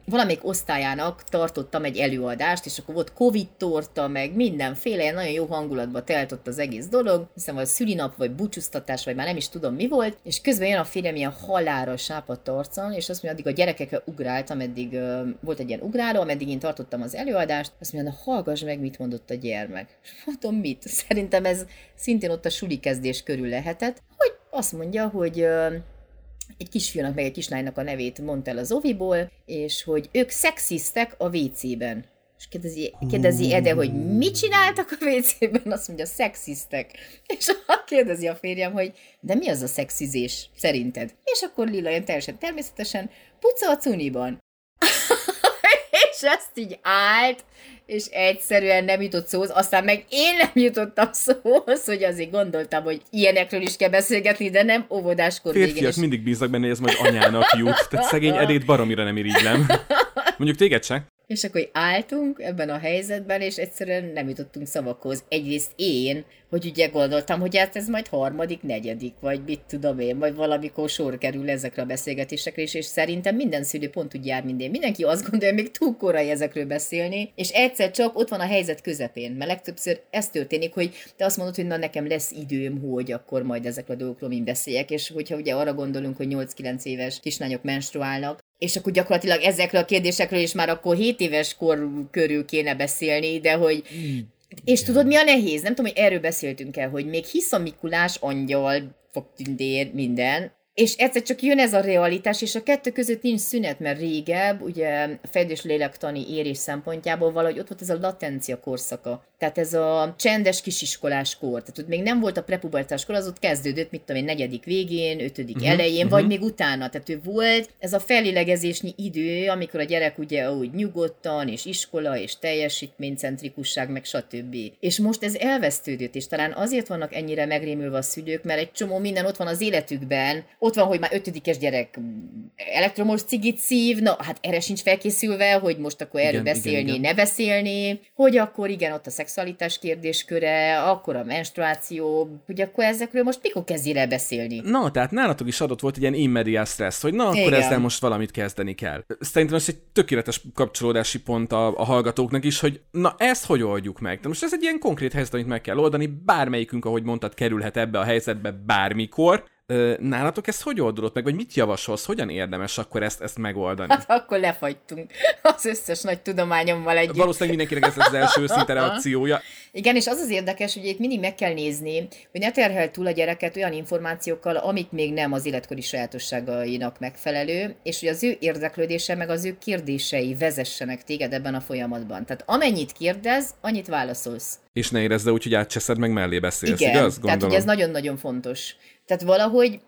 [SPEAKER 1] valamelyik osztályának tartottam egy előadást, és akkor volt Covid torta, meg mindenféle, nagyon jó hangulatba telt ott az egész dolog, hiszem, vagy szülinap, vagy búcsúztatás, vagy már nem is tudom mi volt, és közben jön a férjem ilyen halára sápadt arcon, és azt mondja, addig a gyerekekkel ugráltam, eddig volt egy ilyen ugráló, ameddig én tartottam az előadást, azt mondja, hallgass meg, mit mondott a gyermek. És mondom, mit? Szerintem ez szintén ott a suli kezdés körül lehetett, hogy azt mondja, hogy egy kisfiúnak meg egy kislánynak a nevét mondta el az oviból, és hogy ők szexisztek a WC-ben. És kérdezi, kérdezi Ede, hogy mit csináltak a WC-ben? Azt mondja, szexisztek. És kérdezi a férjem, hogy de mi az a szexizés szerinted? És akkor Lila ilyen teljesen természetesen puca a cuniban. És ezt így állt, és egyszerűen nem jutott szóhoz, aztán meg én nem jutottam szóhoz, hogy azért gondoltam, hogy ilyenekről is kell beszélgetni, de nem óvodáskor
[SPEAKER 2] Férfiak végén. mindig bíznak benne, hogy ez majd anyának jut, tehát szegény Edét baromira nem irigylem. Mondjuk téged se?
[SPEAKER 1] És akkor álltunk ebben a helyzetben, és egyszerűen nem jutottunk szavakhoz. Egyrészt én, hogy ugye gondoltam, hogy hát ez majd harmadik, negyedik, vagy mit tudom én, majd valamikor sor kerül ezekre a beszélgetésekre, és, és szerintem minden szülő pont úgy jár, mint én. Mindenki azt gondolja, még túl korai ezekről beszélni, és egyszer csak ott van a helyzet közepén, mert legtöbbször ez történik, hogy te azt mondod, hogy na nekem lesz időm, hogy akkor majd ezekről a dolgokról mind beszéljek, és hogyha ugye arra gondolunk, hogy 8-9 éves kislányok menstruálnak, és akkor gyakorlatilag ezekről a kérdésekről is már akkor 7 éves kor körül kéne beszélni, de hogy És tudod, mi a nehéz? Nem tudom, hogy erről beszéltünk el, hogy még hisz a Mikulás, angyal, fogtündér, minden, és egyszer csak jön ez a realitás, és a kettő között nincs szünet, mert régebb, ugye a fejlődés lélektani érés szempontjából valahogy ott volt ez a latencia korszaka. Tehát ez a csendes kisiskolás kor. Tehát ott még nem volt a prepubertás kor, az ott kezdődött, mit tudom én, negyedik végén, ötödik uh-huh, elején, uh-huh. vagy még utána. Tehát ő volt ez a fellélegezésnyi idő, amikor a gyerek ugye úgy nyugodtan, és iskola, és teljesítménycentrikusság, meg stb. És most ez elvesztődött, és talán azért vannak ennyire megrémülve a szülők, mert egy csomó minden ott van az életükben, ott van, hogy már ötödikes gyerek elektromos cigit szív, na hát erre sincs felkészülve, hogy most akkor erről igen, beszélni, igen, igen. ne beszélni, hogy akkor igen, ott a szexualitás kérdésköre, akkor a menstruáció, hogy akkor ezekről most mikor kezdjél el beszélni?
[SPEAKER 2] Na, tehát nálatok is adott volt egy ilyen immediate stress, hogy na, akkor igen. ezzel most valamit kezdeni kell. Szerintem ez egy tökéletes kapcsolódási pont a, a hallgatóknak is, hogy na ezt hogy oldjuk meg? De most ez egy ilyen konkrét helyzet, amit meg kell oldani, bármelyikünk, ahogy mondtad, kerülhet ebbe a helyzetbe bármikor, Nálatok ezt hogy oldott meg, vagy mit javasolsz, hogyan érdemes akkor ezt, ezt megoldani?
[SPEAKER 1] Hát akkor lefagytunk az összes nagy tudományommal együtt.
[SPEAKER 2] Valószínűleg mindenkinek ez az első szinte reakciója.
[SPEAKER 1] Igen, és az az érdekes, hogy itt mindig meg kell nézni, hogy ne terhel túl a gyereket olyan információkkal, amik még nem az életkori sajátosságainak megfelelő, és hogy az ő érdeklődése, meg az ő kérdései vezessenek téged ebben a folyamatban. Tehát amennyit kérdez, annyit válaszolsz.
[SPEAKER 2] És ne érezd úgy, hogy átcseszed meg mellé beszélsz,
[SPEAKER 1] Igen,
[SPEAKER 2] igaz?
[SPEAKER 1] Gondolom. tehát hogy ez nagyon-nagyon fontos. Tehát valahogy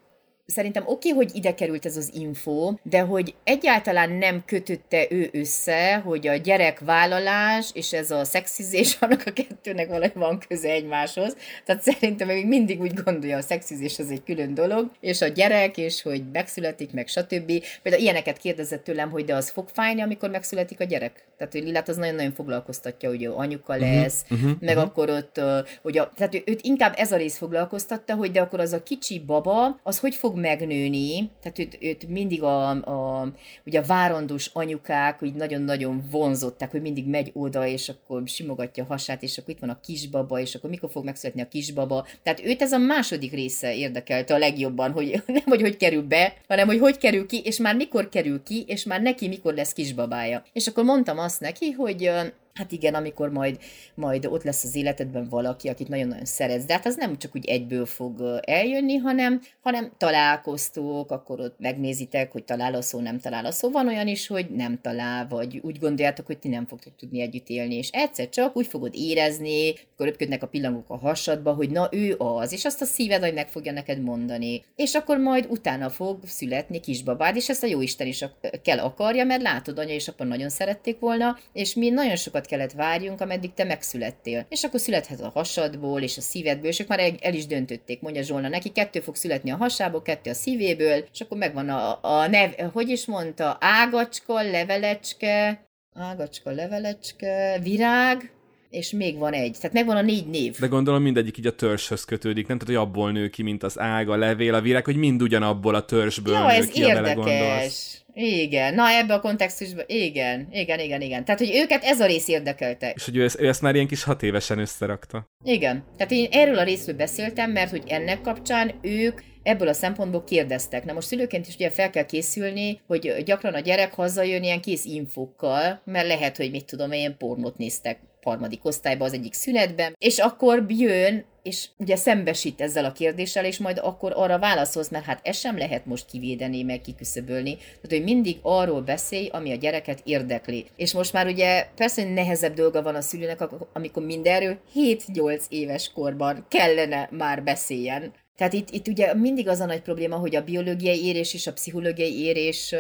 [SPEAKER 1] szerintem oké, okay, hogy ide került ez az info, de hogy egyáltalán nem kötötte ő össze, hogy a gyerekvállalás és ez a szexizés, annak a kettőnek valahogy van köze egymáshoz. Tehát szerintem még mindig úgy gondolja, a szexizés az egy külön dolog, és a gyerek, és hogy megszületik, meg stb. Például ilyeneket kérdezett tőlem, hogy de az fog fájni, amikor megszületik a gyerek. Tehát, hogy Lilát az nagyon-nagyon foglalkoztatja, hogy anyuka mhm, lesz, uh-huh, uh-huh, meg uh-huh. akkor ott, hogy a, tehát őt inkább ez a rész foglalkoztatta, hogy de akkor az a kicsi baba, az hogy fog fog megnőni, tehát őt, őt mindig a, a, ugye a várandós anyukák úgy nagyon-nagyon vonzották, hogy mindig megy oda, és akkor simogatja a hasát, és akkor itt van a kisbaba, és akkor mikor fog megszületni a kisbaba. Tehát őt ez a második része érdekelte a legjobban, hogy nem hogy hogy kerül be, hanem hogy hogy kerül ki, és már mikor kerül ki, és már neki mikor lesz kisbabája. És akkor mondtam azt neki, hogy Hát igen, amikor majd, majd ott lesz az életedben valaki, akit nagyon-nagyon szeretsz, de hát az nem csak úgy egyből fog eljönni, hanem, hanem találkoztok, akkor ott megnézitek, hogy talál a szó, nem talál a szó. Van olyan is, hogy nem talál, vagy úgy gondoljátok, hogy ti nem fogtok tudni együtt élni, és egyszer csak úgy fogod érezni, akkor röpködnek a pillangok a hasadba, hogy na ő az, és azt a szíved, hogy meg fogja neked mondani. És akkor majd utána fog születni kisbabád, és ezt a jóisten is kell akarja, mert látod, anya és apa nagyon szerették volna, és mi nagyon sokat sokat kellett várjunk, ameddig te megszülettél. És akkor születhet a hasadból és a szívedből, és ők már el is döntötték, mondja Zsolna, neki kettő fog születni a hasából, kettő a szívéből, és akkor megvan a, a nev, hogy is mondta, ágacska, levelecske, ágacska, levelecske, virág, és még van egy. Tehát megvan a négy név.
[SPEAKER 2] De gondolom mindegyik így a törzshöz kötődik, nem? Tehát, hogy abból nő ki, mint az ág, a levél, a virág, hogy mind ugyanabból a törzsből ja, nő
[SPEAKER 1] ez ki, érdekes. Igen, na ebbe a kontextusban, igen, igen, igen, igen. Tehát, hogy őket ez a rész érdekelte.
[SPEAKER 2] És hogy ő ezt, ő ezt már ilyen kis hat évesen összerakta.
[SPEAKER 1] Igen, tehát én erről a részről beszéltem, mert hogy ennek kapcsán ők ebből a szempontból kérdeztek. Na most szülőként is ugye fel kell készülni, hogy gyakran a gyerek hazajön ilyen kész infokkal, mert lehet, hogy mit tudom, ilyen pornót néztek harmadik osztályba az egyik szünetben, és akkor jön és ugye szembesít ezzel a kérdéssel, és majd akkor arra válaszolsz, mert hát ez sem lehet most kivédeni, meg kiküszöbölni. Tehát, hogy mindig arról beszélj, ami a gyereket érdekli. És most már ugye persze, hogy nehezebb dolga van a szülőnek, amikor mindenről 7-8 éves korban kellene már beszéljen. Tehát itt, itt ugye mindig az a nagy probléma, hogy a biológiai érés és a pszichológiai érés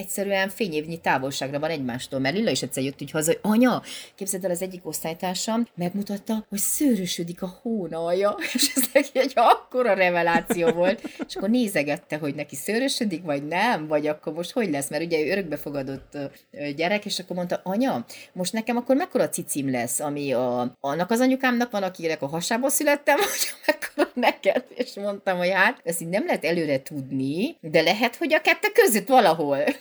[SPEAKER 1] egyszerűen fényévnyi távolságra van egymástól, mert Lilla is egyszer jött úgy haza, hogy anya, képzeld el az egyik osztálytársam, megmutatta, hogy szőrösödik a hónalja, és ez neki egy akkora reveláció volt, és akkor nézegette, hogy neki szőrösödik, vagy nem, vagy akkor most hogy lesz, mert ugye ő örökbefogadott gyerek, és akkor mondta, anya, most nekem akkor mekkora cicim lesz, ami a, annak az anyukámnak van, akinek a hasába születtem, vagy mekkora neked, és mondtam, hogy hát, ezt így nem lehet előre tudni, de lehet, hogy a kette között valahol.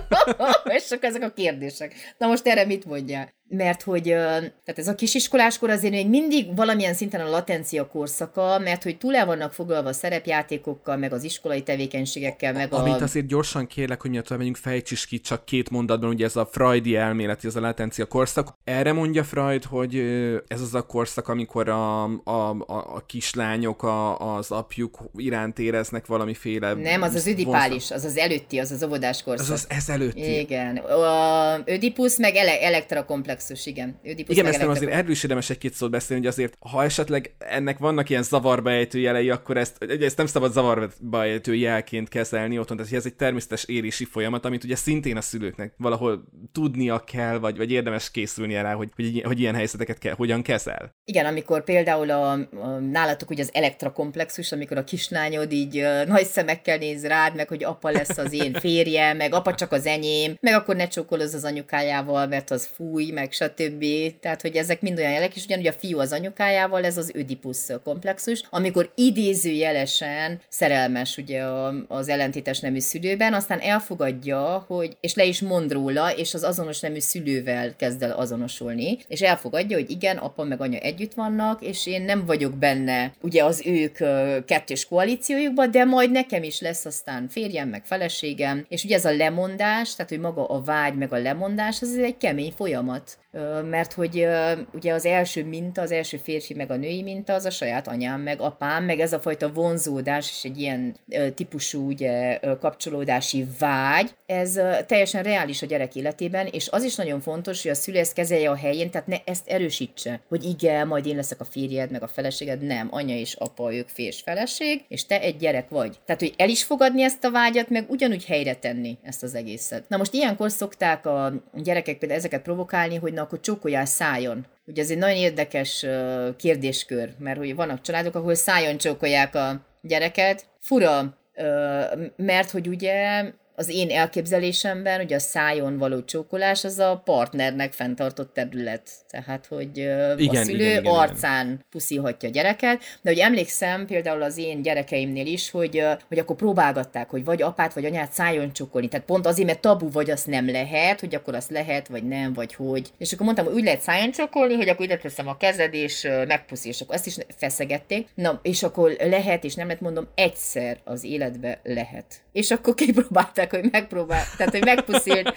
[SPEAKER 1] és csak ezek a kérdések. Na most erre mit mondjál? mert hogy tehát ez a kisiskoláskor azért még mindig valamilyen szinten a latencia korszaka, mert hogy túl el vannak foglalva a szerepjátékokkal, meg az iskolai tevékenységekkel, meg
[SPEAKER 2] a... Amit azért gyorsan kérlek, hogy miatt menjünk, fejtsd ki csak két mondatban, ugye ez a Freudi elmélet, ez a latencia korszak. Erre mondja Freud, hogy ez az a korszak, amikor a, a, a, a kislányok a, az apjuk iránt éreznek valamiféle...
[SPEAKER 1] Nem, az az ödipális, az az előtti, az az óvodás korszak.
[SPEAKER 2] Az az ez előtti.
[SPEAKER 1] Igen. A ödipus meg ele, elektrakomplexus, igen.
[SPEAKER 2] Ödipus igen, ezt azért erről is érdemes egy-két szót beszélni, hogy azért, ha esetleg ennek vannak ilyen zavarba ejtő jelei, akkor ezt, ugye ezt nem szabad zavarba ejtő jelként kezelni otthon, tehát ez egy természetes érési folyamat, amit ugye szintén a szülőknek valahol tudnia kell, vagy, vagy érdemes készülni rá, hogy, hogy, hogy ilyen helyzeteket kell, hogyan kezel.
[SPEAKER 1] Igen, amikor például a, a nálatok ugye az elektrakomplexus, amikor a kislányod így nagy szemekkel néz rád, meg hogy apa lesz az én férje, meg apa csak az enyém, meg akkor ne csókolozz az anyukájával, mert az fúj, meg stb. Tehát, hogy ezek mind olyan jelek, és ugyanúgy a fiú az anyukájával, ez az ödipusz komplexus, amikor idézőjelesen szerelmes ugye az ellentétes nemű szülőben, aztán elfogadja, hogy, és le is mond róla, és az azonos nemű szülővel kezd el azonosulni, és elfogadja, hogy igen, apa meg anya együtt vannak, és én nem vagyok benne ugye az ők kettős koalíciójukban, de majd nekem is lesz aztán férjem, meg feleségem, és ugye ez a lemondás, tehát hogy maga a vágy, meg a lemondás, az egy kemény folyamat mert hogy ugye az első minta, az első férfi meg a női minta, az a saját anyám meg apám, meg ez a fajta vonzódás és egy ilyen típusú ugye, kapcsolódási vágy, ez teljesen reális a gyerek életében, és az is nagyon fontos, hogy a szülő ezt kezelje a helyén, tehát ne ezt erősítse, hogy igen, majd én leszek a férjed, meg a feleséged, nem, anya és apa, ők férj feleség, és te egy gyerek vagy. Tehát, hogy el is fogadni ezt a vágyat, meg ugyanúgy helyre tenni ezt az egészet. Na most ilyenkor szokták a gyerekek például ezeket provokálni, hogy akkor csókoljál szájon. Ugye ez egy nagyon érdekes kérdéskör, mert hogy vannak családok, ahol szájon csókolják a gyereket. Fura, mert hogy ugye az én elképzelésemben, ugye a szájon való csókolás, az a partnernek fenntartott terület. Tehát, hogy igen, a szülő igen, igen, arcán igen. puszilhatja a gyereket. De hogy emlékszem például az én gyerekeimnél is, hogy, hogy akkor próbálgatták, hogy vagy apát, vagy anyát szájon csókolni. Tehát pont azért, mert tabu vagy azt nem lehet, hogy akkor azt lehet, vagy nem, vagy hogy. És akkor mondtam, hogy úgy lehet szájon csókolni, hogy akkor ide teszem a kezed, és megpuszil, és akkor ezt is feszegették. Na, és akkor lehet, és nem lehet, mondom, egyszer az életbe lehet. És akkor kipróbálták hogy megpróbál, tehát hogy megpuszilt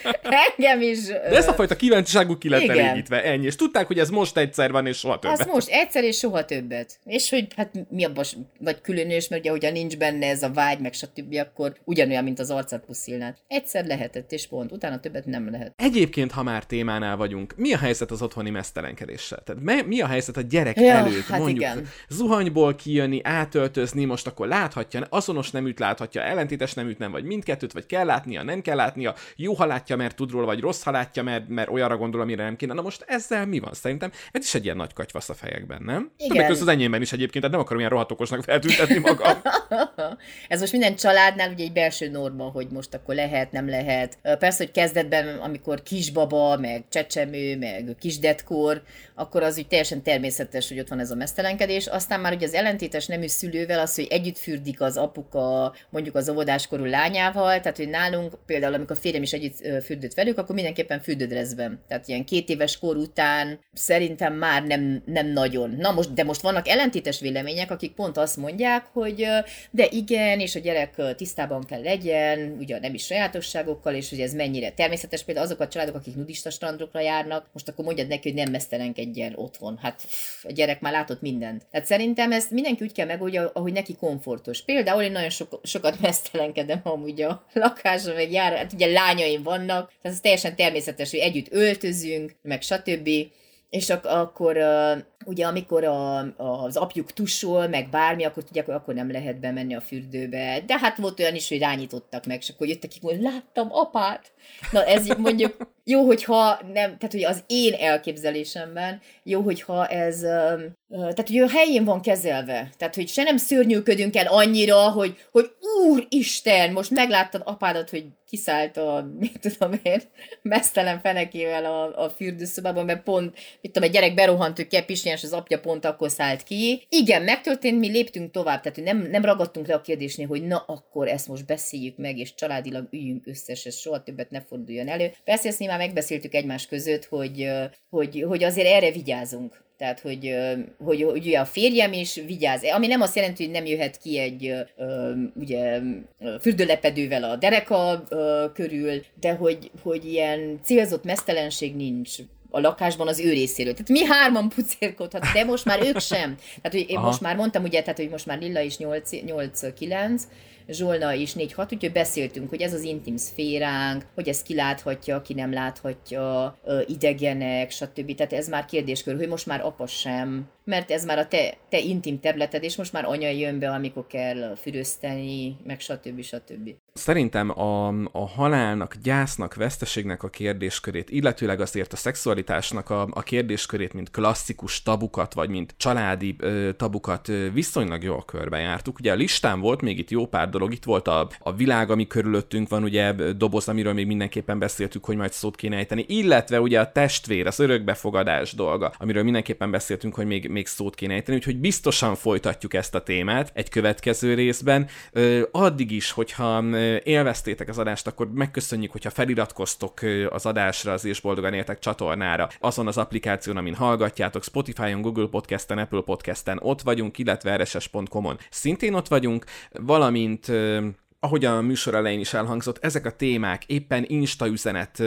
[SPEAKER 1] engem is.
[SPEAKER 2] De ezt a fajta kíváncsiságuk ki lett elégítve, ennyi. És tudták, hogy ez most egyszer van, és soha többet. Ez
[SPEAKER 1] most egyszer, és soha többet. És hogy hát mi abban vagy különös, mert ugye, hogyha nincs benne ez a vágy, meg stb., akkor ugyanolyan, mint az arcát puszilnád. Egyszer lehetett, és pont, utána többet nem lehet.
[SPEAKER 2] Egyébként, ha már témánál vagyunk, mi a helyzet az otthoni mesztelenkedéssel? Tehát mi a helyzet a gyerek ja, előtt? Hát mondjuk igen. zuhanyból kijönni, átöltözni, most akkor láthatja, azonos neműt láthatja, ellentétes neműt nem, vagy mindkettőt, vagy kell látnia, nem kell látnia, jó ha látja, mert tud róla, vagy rossz ha látja, mert, mert olyanra gondol, amire nem kéne. Na most ezzel mi van? Szerintem ez is egy ilyen nagy katyvasz a fejekben, nem? Igen. Többek között az enyémben is egyébként, tehát nem akarom ilyen rohatokosnak feltüntetni magam.
[SPEAKER 1] ez most minden családnál ugye egy belső norma, hogy most akkor lehet, nem lehet. Persze, hogy kezdetben, amikor kisbaba, meg csecsemő, meg kisdetkor, akkor az úgy teljesen természetes, hogy ott van ez a mesztelenkedés. Aztán már ugye az ellentétes nemű szülővel az, hogy együtt fürdik az apuka mondjuk az óvodáskorú lányával, tehát hogy nálunk például, amikor férjem is együtt fürdött velük, akkor mindenképpen fürdődrezben. Tehát ilyen két éves kor után szerintem már nem, nem nagyon. Na most, de most vannak ellentétes vélemények, akik pont azt mondják, hogy de igen, és a gyerek tisztában kell legyen, ugye nem is sajátosságokkal, és hogy ez mennyire természetes. Például azok a családok, akik nudista strandokra járnak, most akkor mondjad neki, hogy nem mesztelenkedjen otthon. Hát a gyerek már látott mindent. Tehát szerintem ezt mindenki úgy kell megoldja, ahogy neki komfortos. Például én nagyon so- sokat mesztelenkedem amúgy a lakásra, meg jár, hát ugye lányaim vannak, tehát ez teljesen természetes, hogy együtt öltözünk, meg stb. És ak- akkor uh, ugye amikor a, az apjuk tusol, meg bármi, akkor tudják, hogy akkor nem lehet bemenni a fürdőbe. De hát volt olyan is, hogy rányítottak meg, és akkor jöttek ki, hogy láttam apát. Na ez mondjuk jó, hogyha nem, tehát hogy az én elképzelésemben jó, hogyha ez, tehát hogy a helyén van kezelve. Tehát, hogy se nem szörnyűködünk el annyira, hogy, hogy úristen, most megláttad apádat, hogy kiszállt a, mit tudom én, mesztelen fenekével a, a fürdőszobában, mert pont, mit tudom, egy gyerek berohant, hogy kell és az apja pont akkor szállt ki. Igen, megtörtént, mi léptünk tovább, tehát nem, nem ragadtunk le a kérdésnél, hogy na akkor ezt most beszéljük meg, és családilag üljünk össze, és ez soha többet ne forduljon elő. Persze ezt már megbeszéltük egymás között, hogy, hogy, hogy azért erre vigyázunk tehát, hogy, hogy, hogy ugye a férjem is vigyáz, ami nem azt jelenti, hogy nem jöhet ki egy ugye, fürdőlepedővel a dereka körül, de hogy, hogy ilyen célzott mesztelenség nincs a lakásban az ő részéről. Tehát mi hárman pucérkodhat, de most már ők sem. Tehát, hogy én Aha. most már mondtam, ugye, tehát, hogy most már Lilla is 8-9, Zsolna is 4-6, úgyhogy beszéltünk, hogy ez az intim szféránk, hogy ezt ki láthatja, ki nem láthatja, idegenek, stb. Tehát ez már kérdéskör, hogy most már apa sem, mert ez már a te, te intim területed, és most már anya jön be, amikor kell fürözteni, meg stb. stb.
[SPEAKER 2] Szerintem a, a halálnak, gyásznak, veszteségnek a kérdéskörét, illetőleg azért a szexualitásnak a, a kérdéskörét, mint klasszikus tabukat, vagy mint családi ö, tabukat ö, viszonylag jól körbejártuk. Ugye a listán volt még itt jó pár dolog, itt volt a, a világ, ami körülöttünk van, ugye doboz, amiről még mindenképpen beszéltük, hogy majd szót kéne ejteni, illetve ugye a testvér, az örökbefogadás dolga, amiről mindenképpen beszéltünk, hogy még, még szót kéne ejteni, úgyhogy biztosan folytatjuk ezt a témát egy következő részben. Ö, addig is, hogyha élveztétek az adást, akkor megköszönjük, hogyha feliratkoztok az adásra, az és boldogan éltek csatornára, azon az applikáción, amin hallgatjátok, Spotify-on, Google Podcast-en, Apple Podcast-en ott vagyunk, illetve rss.com-on szintén ott vagyunk, valamint ahogy a műsor elején is elhangzott, ezek a témák éppen Insta üzenet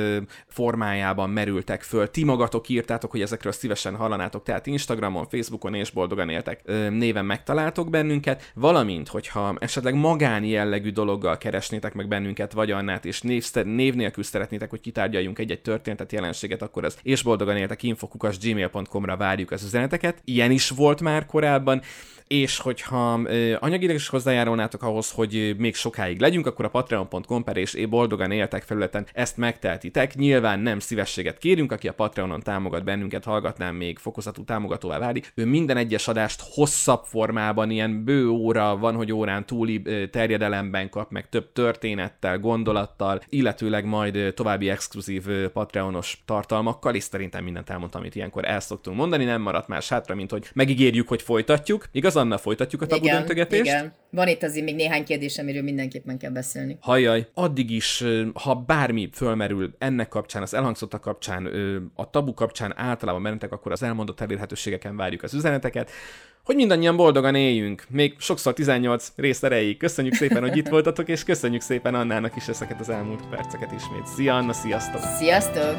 [SPEAKER 2] formájában merültek föl. Ti magatok írtátok, hogy ezekről szívesen hallanátok, tehát Instagramon, Facebookon és boldogan éltek néven megtaláltok bennünket, valamint, hogyha esetleg magáni jellegű dologgal keresnétek meg bennünket, vagy Annát, és név, név nélkül szeretnétek, hogy kitárgyaljunk egy-egy történetet, jelenséget, akkor az és boldogan éltek infokukas gmail.com-ra várjuk az üzeneteket. Ilyen is volt már korábban és hogyha anyagilag is hozzájárulnátok ahhoz, hogy még sokáig legyünk, akkor a patreon.com per és boldogan éltek felületen ezt megteltitek. Nyilván nem szívességet kérünk, aki a Patreonon támogat bennünket, hallgatnám még fokozatú támogatóvá válik. Ő minden egyes adást hosszabb formában, ilyen bő óra, van, hogy órán túli terjedelemben kap, meg több történettel, gondolattal, illetőleg majd további exkluzív Patreonos tartalmakkal, és szerintem mindent elmondtam, amit ilyenkor el szoktunk mondani, nem maradt más hátra, mint hogy megígérjük, hogy folytatjuk. Igaz, Anna, folytatjuk a tabu igen, döntögetést?
[SPEAKER 1] Igen, van itt azért még néhány kérdés, amiről mindenképpen kell beszélni.
[SPEAKER 2] Hajjaj, addig is, ha bármi fölmerül ennek kapcsán, az elhangzottak kapcsán, a tabu kapcsán általában mentek, akkor az elmondott elérhetőségeken várjuk az üzeneteket hogy mindannyian boldogan éljünk, még sokszor 18 rész erejéig. Köszönjük szépen, hogy itt voltatok, és köszönjük szépen Annának is ezeket az elmúlt perceket ismét. Szia Anna, sziasztok!
[SPEAKER 1] Sziasztok!